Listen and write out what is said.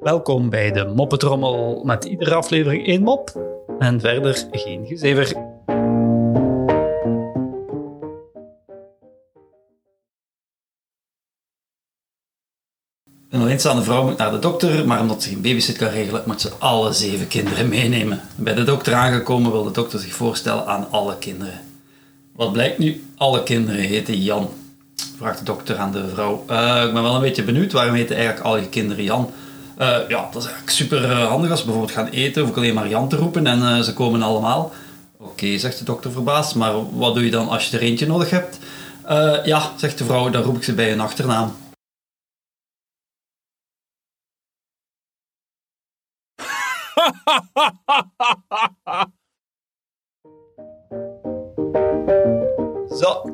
Welkom bij de Moppetrommel met iedere aflevering één mop en verder geen gezever. Een alleenstaande vrouw moet naar de dokter, maar omdat ze geen babysit kan regelen, moet ze alle zeven kinderen meenemen. Bij de dokter aangekomen wil de dokter zich voorstellen aan alle kinderen. Wat blijkt nu? Alle kinderen heten Jan. Vraagt de dokter aan de vrouw. "Eh, ik ben wel een beetje benieuwd, waarom heten eigenlijk al je kinderen Jan? "Eh, ja, dat is eigenlijk super eh, handig als we bijvoorbeeld gaan eten, hoef ik alleen maar Jan te roepen en ze komen allemaal. Oké, zegt de dokter verbaasd, maar wat doe je dan als je er eentje nodig hebt? "Eh, ja, zegt de vrouw, dan roep ik ze bij hun achternaam. Zo,